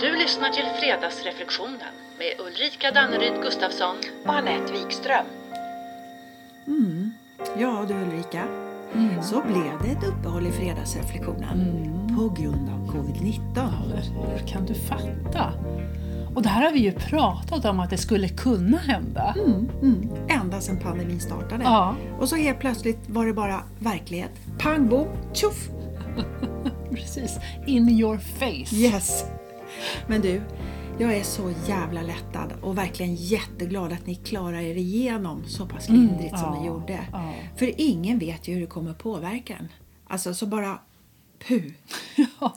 Du lyssnar till Fredagsreflektionen med Ulrika Danneryd Gustafsson. och Anette Wikström. Mm. Ja du Ulrika, så blev det ett uppehåll i fredagsreflektionen på grund av covid-19. Hur kan du fatta? Och det här har vi ju pratat om att det skulle kunna hända. Mm, mm. Ända sedan pandemin startade. Ja, Och så helt plötsligt var det bara verklighet. Pang bom, tjoff! precis. In your face. Yes! Men du, jag är så jävla lättad och verkligen jätteglad att ni klarar er igenom så pass lindrigt som Mm. ja, ni gjorde. ja. För ingen vet ju hur det kommer påverka en. Alltså så bara puh. Ja,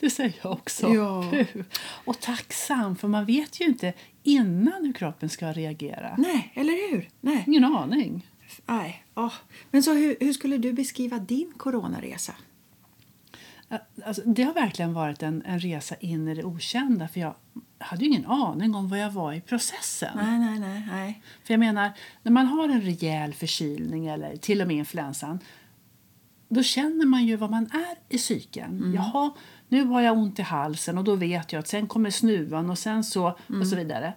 det säger jag också. Ja. Puh. Och tacksam, för man vet ju inte innan hur kroppen ska reagera. Nej, eller hur? Nej. Ingen aning. Nej. åh. Men så hur, hur skulle du beskriva din coronaresa? Alltså, det har verkligen varit en, en resa in i det okända. För jag hade ingen aning om vad jag var i processen. Nej, nej, nej. nej. För jag menar, när man har en rejäl förkylning eller till och med influensan då känner man ju vad man är i psyken. Jaha, nu har jag ont i halsen och då vet jag att sen kommer snuvan och sen så och så vidare.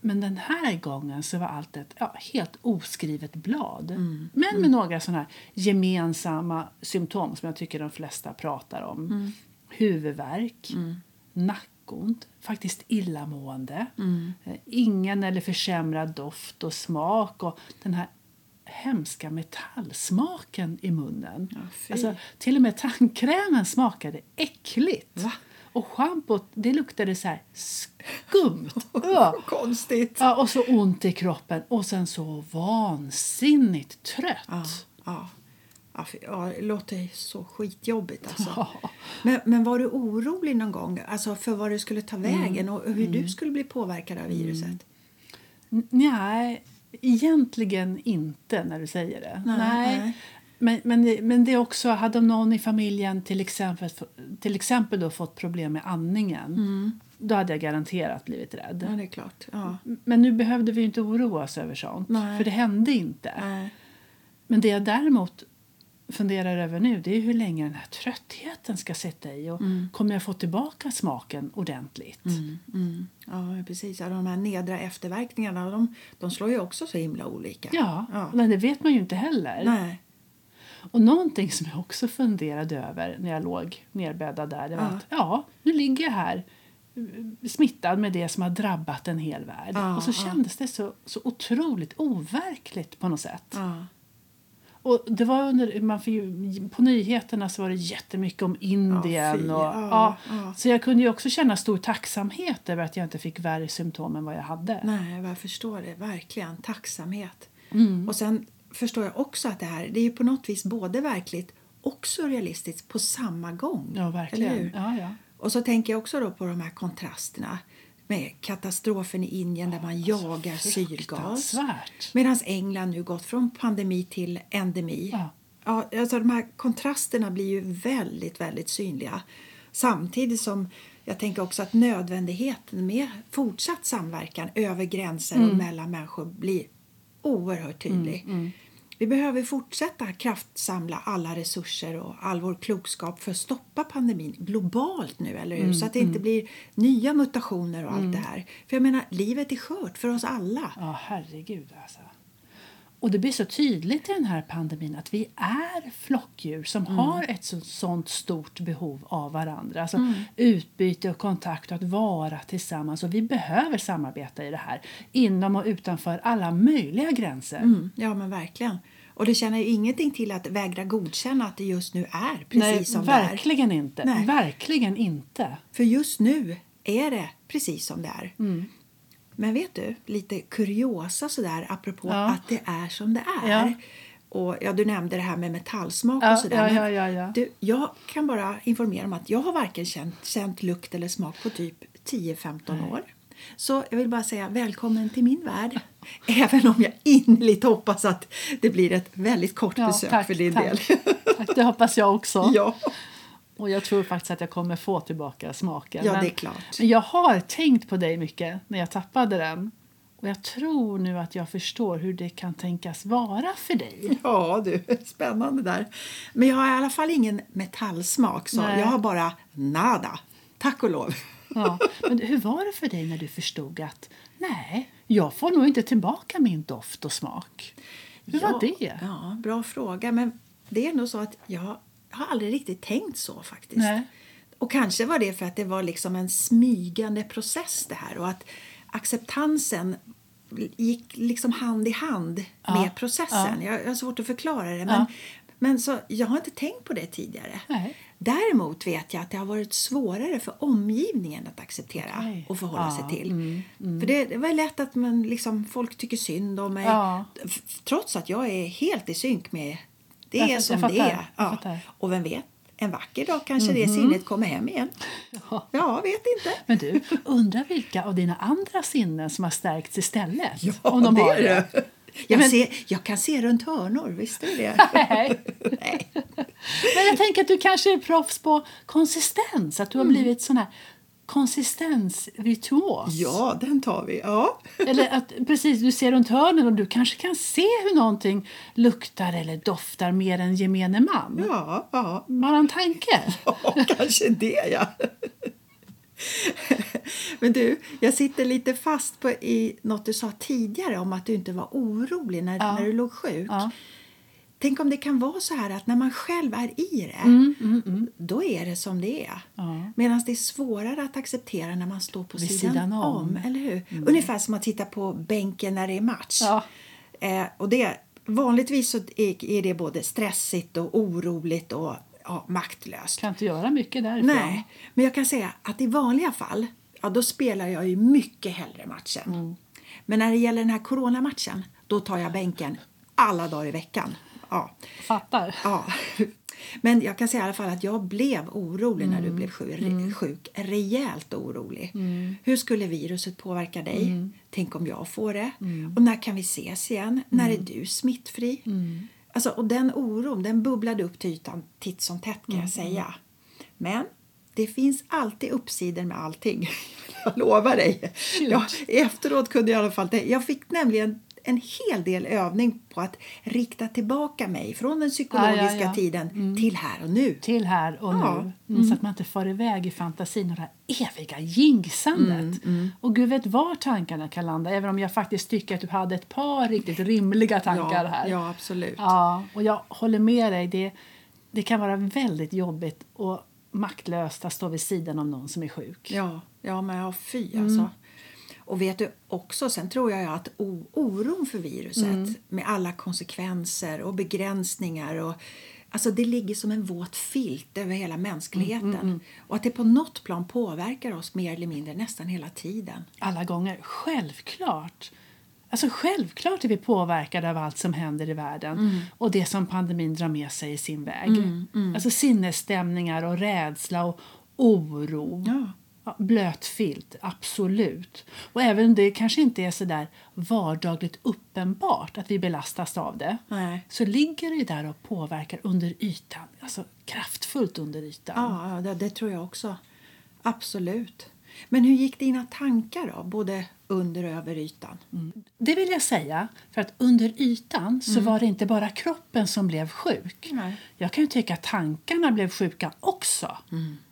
Men den här gången så var allt ett ja, helt oskrivet blad. Men med några sådana gemensamma symptom som jag tycker de flesta pratar om. Huvudvärk, nackont, faktiskt illamående. Eh, Ingen eller försämrad doft och smak och den här hemska metallsmaken i munnen. Ja, alltså, till och med tandkrämen smakade äckligt. Va? Och schampot det luktade så skumt. Ja. Konstigt. Ja, och så ont i kroppen och sen så vansinnigt trött. Ja, ja. Ja, fy- ja, det låter så skitjobbigt alltså. Ja. Men, men var du orolig någon gång alltså för vad det skulle ta vägen och hur du skulle bli påverkad av viruset? N- Nej, egentligen inte när du säger det. Nej, nej. Men, men, men det är också, hade någon i familjen till exempel, till exempel då fått problem med andningen då hade jag garanterat blivit rädd. Ja, det är klart. Ja. Men nu behövde vi inte oroa oss över sånt, Nej. för det hände inte. Nej. Men det jag däremot funderar över nu det är hur länge den här tröttheten ska sitta i. Och Kommer jag få tillbaka smaken ordentligt? Mm. Ja, precis. Ja, de här nedra efterverkningarna de, de slår ju också så himla olika. Ja, Ja. men det vet man ju inte heller. Nej. Och någonting som jag också funderade över när jag låg nerbäddad där, det var Ja. att ja, nu ligger jag här eh, smittad med det som har drabbat en hel värld. Ja, och så ja. kändes det så, så otroligt overkligt på något sätt. Ja. Och det var under, man fick ju, på nyheterna så var det jättemycket om Indien. och, Ja, ja, ja. Så jag kunde ju också känna stor tacksamhet över att jag inte fick värre symptom än vad jag hade. Nej, jag förstår det. Verkligen. Tacksamhet. Mm. Och sen förstår jag också att det här det är på något vis både verkligt och surrealistiskt på samma gång. Ja, verkligen. Ja, ja. Och så tänker jag också då på de här kontrasterna med katastrofen i Indien där man jagar syrgas. Medan England nu gått från pandemi till endemi. Ja. Ja, alltså de här kontrasterna blir ju väldigt, väldigt synliga. Samtidigt som jag tänker också att nödvändigheten med fortsatt samverkan över gränser Mm. och mellan människor blir oerhört tydlig. Vi behöver fortsätta kraftsamla alla resurser och all vår klokskap för att stoppa pandemin globalt nu, eller hur? Mm, Så att det inte blir nya mutationer och allt det här. För jag menar, livet är skört för oss alla. Ja, herregud alltså. Och det blir så tydligt i den här pandemin att vi är flockdjur som har ett så, sånt stort behov av varandra. Alltså utbyte och kontakt och att vara tillsammans. Och vi behöver samarbeta i det här inom och utanför alla möjliga gränser. Mm, ja, men verkligen. Och det känner ju ingenting till att vägra godkänna att det just nu är precis Nej, som det är. verkligen inte. Nej. Verkligen inte. För just nu är det precis som det är. Mm. Men vet du, lite kuriosa sådär apropå Ja. att det är som det är. Ja. Och ja, du nämnde det här med metallsmak Ja, och sådär. ja, ja, ja. Du, jag kan bara informera om att jag har varken känt, känt lukt eller smak på typ 10-15 år. Så jag vill bara säga välkommen till min värld. Även om jag innerligt hoppas att det blir ett väldigt kort Ja, besök tack, för din tack. del. Tack, det hoppas jag också. ja. Och jag tror faktiskt att jag kommer få tillbaka smaken. Ja, men, det är klart. Men jag har tänkt på dig mycket när jag tappade den. Och jag tror nu att jag förstår hur det kan tänkas vara för dig. Ja, du, spännande där. Men jag har i alla fall ingen metallsmak, så Nej. jag har bara nada. Tack och lov. Ja. Men hur var det för dig när du förstod att nej, jag får nog inte tillbaka min doft och smak? Hur var det? Ja, bra fråga. Men det är nog så att jag har aldrig riktigt tänkt så faktiskt. Nej. Och kanske var det för att det var liksom en smygande process det här och att acceptansen gick liksom hand i hand Ja, med processen. Jag, jag har svårt att förklara det men, Ja. men så, jag har inte tänkt på det tidigare. Nej. Däremot vet jag att det har varit svårare för omgivningen att acceptera Okej. och förhålla Ja, sig till. mm, För det, det var lätt att man liksom, folk tycker synd om mig Ja. trots att jag är helt i synk med det Jag är som jag det är. jag Ja. Och vem vet, en vacker dag kanske det sinnet kommer hem igen. Ja. Ja, vet inte. Men du, undrar vilka av dina andra sinnen som har stärkts istället? Ja, om de det har det. det. Jag, men- ser, jag kan se runt hörnor, visst är det Nej. Nej. Men jag tänker att du kanske är proffs på konsistens. Att du har Mm. blivit sån här konsistensvirtuos. Ja, den tar vi. Ja. Eller att precis, du ser runt hörnen och du kanske kan se hur någonting luktar eller doftar mer än gemene man. Ja, ja. Bara en tanke. Ja, kanske det, ja. Men du, jag sitter lite fast på i något du sa tidigare om att du inte var orolig när, Ja. när du låg sjuk. Ja. Tänk om det kan vara så här att när man själv är i det, Mm, då är det som det är. Ja. Medan det är svårare att acceptera när man står på Vid sidan, sidan om. om. Eller hur? Ungefär som att titta på bänken när det är match. Ja. Eh, och det, vanligtvis så är, är det både stressigt och oroligt och ja, maktlöst. Kan inte göra mycket därifrån. Nej, men jag kan säga att i vanliga fall ja, då spelar jag ju mycket hellre matchen. Mm. Men när det gäller den här coronamatchen, då tar jag bänken alla dagar i veckan. Ja. Fattar. Ja. Men jag kan säga i alla fall att jag blev orolig när du blev sjuk, sjuk. Rejält orolig. Hur skulle viruset påverka dig? Tänk om jag får det? Och när kan vi ses igen? När är du smittfri? Alltså, och den oron den bubblade upp till ytan titt som tätt kan jag säga. Men det finns alltid uppsidor med allting. Jag lovar dig. Ja, efteråt kunde jag i alla fall... Jag fick nämligen en hel del övning på att rikta tillbaka mig från den psykologiska Ja, ja, ja. tiden till här och nu. Till här och nu. Mm. Så att man inte far iväg i fantasin och det här eviga jinxandet. Och gud vet var tankarna kan landa. Även om jag faktiskt tycker att du hade ett par riktigt rimliga tankar här. ja, absolut. Ja, och jag håller med dig. Det, det kan vara väldigt jobbigt och maktlöst att stå vid sidan av någon som är sjuk. Ja, ja men ja, fy Mm. alltså. Och vet du också, sen tror jag att oron för viruset Mm. med alla konsekvenser och begränsningar och Alltså det ligger som en våt filt över hela mänskligheten. Mm, Och att det på något plan påverkar oss mer eller mindre nästan hela tiden. Alla gånger. Självklart. Alltså självklart är vi påverkade av allt som händer i världen Mm. och det som pandemin drar med sig i sin väg. Alltså sinnesstämningar och rädsla och oro. Ja. Blöt filt, absolut. Och även om det kanske inte är så där vardagligt uppenbart att vi belastas av det Nej. så ligger det där och påverkar under ytan, alltså kraftfullt under ytan. Ja, ja det, det tror jag också. Absolut. Men hur gick dina tankar då, både under och över ytan? Det vill jag säga, för att under ytan så var det inte bara kroppen som blev sjuk. Nej. Jag kan ju tycka att tankarna blev sjuka också.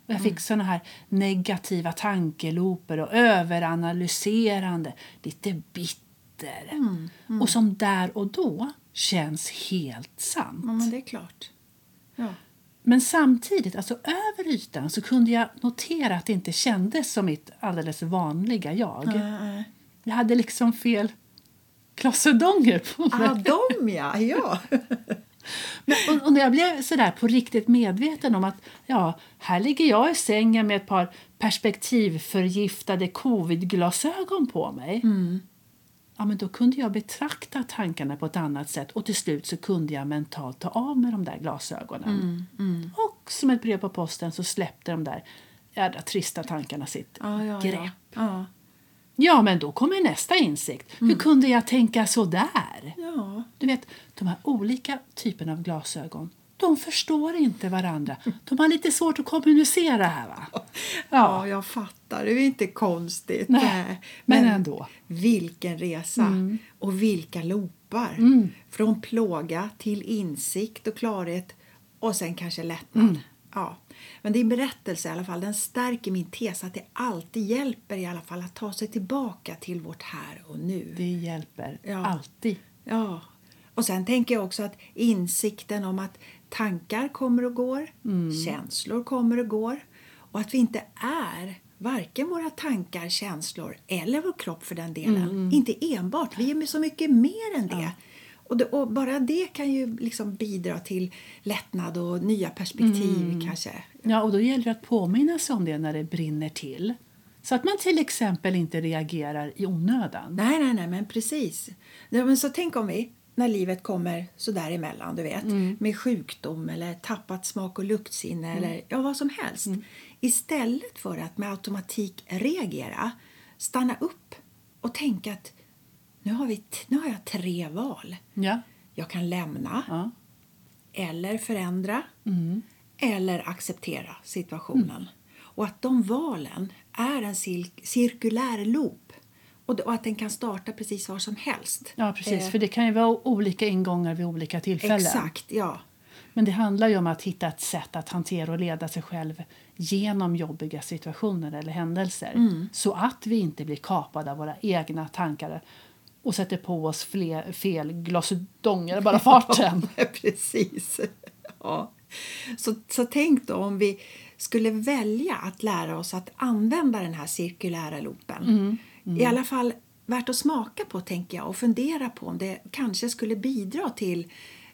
Och jag fick såna här negativa tankeloper och överanalyserande, lite bitter. Och som där och då känns helt sant. Ja, men det är klart. Ja. Men samtidigt, alltså över ytan, så kunde jag notera att det inte kändes som mitt alldeles vanliga jag. Äh, Jag hade liksom fel klossedonger på mig. ah, de ja! ja. Men, och, och när jag blev sådär på riktigt medveten om att ja, här ligger jag i sängen med ett par perspektivförgiftade covidglasögon på mig. Ja, men då kunde jag betrakta tankarna på ett annat sätt och till slut så kunde jag mentalt ta av mig de där glasögonen. Och som ett brev på posten så släppte de där jädra trista tankarna sitt Ja, ja, grepp. ja. ja. Men då kommer nästa insikt. Hur kunde jag tänka så där? Du vet, de här olika typerna av glasögon, de förstår inte varandra. De har lite svårt att kommunicera här va? Ja, jag fattar. Det är inte konstigt. Nej, men ändå. Vilken resa! Och vilka loopar! Från plåga till insikt och klarhet och sen kanske lättnad. Ja. Men din berättelse i alla fall, den stärker min tes att det alltid hjälper i alla fall att ta sig tillbaka till vårt här och nu. Det hjälper Ja. alltid. Ja. Och sen tänker jag också att insikten om att tankar kommer och går, känslor kommer och går och att vi inte är varken våra tankar, känslor eller vår kropp för den delen. Inte enbart, vi är så mycket mer än det. Och, det, och bara det kan ju liksom bidra till lättnad och nya perspektiv kanske. Ja, och då gäller det att påminna sig om det när det brinner till. Så att man till exempel inte reagerar i onödan. Nej, nej, nej, men precis. Ja, men så tänk om vi, när livet kommer så där emellan, du vet, med sjukdom eller tappat smak och luktsinne eller ja, vad som helst. Istället för att med automatik reagera, stanna upp och tänka att nu har, vi, nu har jag tre val. Ja. Jag kan lämna ja. eller förändra eller acceptera situationen. Och att de valen är en cir- cirkulär loop och, och att den kan starta precis var som helst. Ja, precis. Eh, För det kan ju vara olika ingångar vid olika tillfällen. Exakt, ja. Men det handlar ju om att hitta ett sätt att hantera och leda sig själv genom jobbiga situationer eller händelser. Mm. Så att vi inte blir kapade av våra egna tankar och sätter på oss fler, fel glasdonger bara farten. Precis. Ja. Så, så tänk då om vi skulle välja att lära oss att använda den här cirkulära loopen. I alla fall värt att smaka på tänker jag och fundera på om det kanske skulle bidra till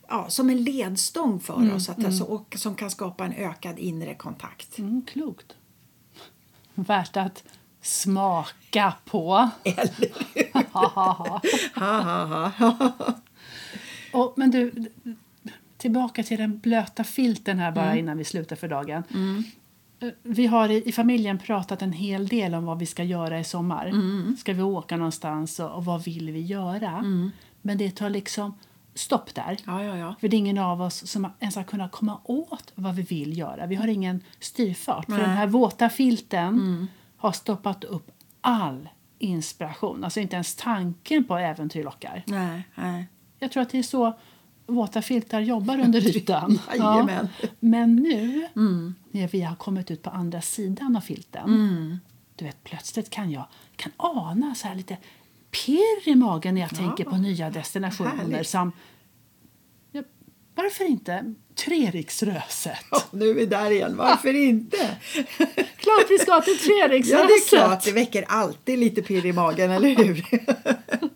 ja, som en ledstång för oss att, alltså, och som kan skapa en ökad inre kontakt. Mm, klokt. Värt att smaka på. Eller hur? Och, men du, tillbaka till den blöta filten här bara innan vi slutar för dagen. Vi har i, i familjen pratat en hel del om vad vi ska göra i sommar. Ska vi åka någonstans och, och vad vill vi göra? Men det tar liksom stopp där. Ja, ja, ja. För det är ingen av oss som ens har kunnat komma åt vad vi vill göra. Vi har ingen styrfart. För Nej. den här våta filten har stoppat upp all inspiration. Alltså inte ens tanken på äventyr lockar. Nej, nej. Jag tror att det är så våta filtar jobbar under ytan. Jajamän. Men nu när vi har kommit ut på andra sidan av filten du vet, plötsligt kan jag kan ana så här lite pirr i magen när jag tänker på nya destinationer härligt. som ja, varför inte Treriksröset? Ja, nu är vi där igen. Varför inte? Klart vi ska till Treriksröset! Ja, det är klart. Det väcker alltid lite pirr i magen, eller hur?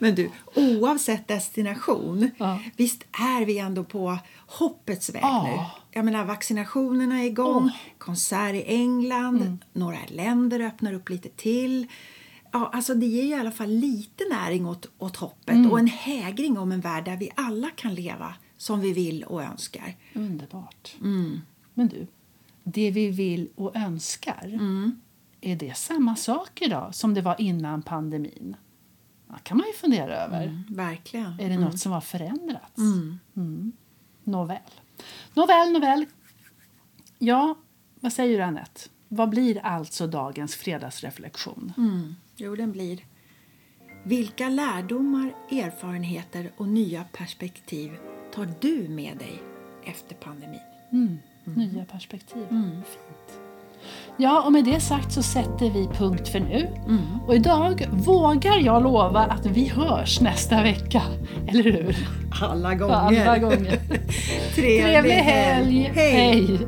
Men du, oavsett destination, Ja. visst är vi ändå på hoppets väg Ja. nu? Jag menar, vaccinationerna är igång. Mm. konsert i England, några länder öppnar upp lite till. Ja, alltså det ger ju i alla fall lite näring åt, åt hoppet Mm. och en hägring om en värld där vi alla kan leva som vi vill och önskar. Underbart. Mm. Men du, det vi vill och önskar, Mm. är det samma sak idag som det var innan pandemin? Det kan man ju fundera över. Mm, verkligen. Är det något som har förändrats? Mm. Nåväl. Nåväl, nåväl. Ja, vad säger du Anette? Vad blir alltså dagens fredagsreflektion? Mm. Jo, den blir. Vilka lärdomar, erfarenheter och nya perspektiv tar du med dig efter pandemin? Mm. Nya perspektiv. Fint. Ja, och med det sagt så sätter vi punkt för nu. Och idag vågar jag lova att vi hörs nästa vecka. Eller hur? Alla gånger. Alla gånger. Trevlig Trevlig helg! Hej. Hej.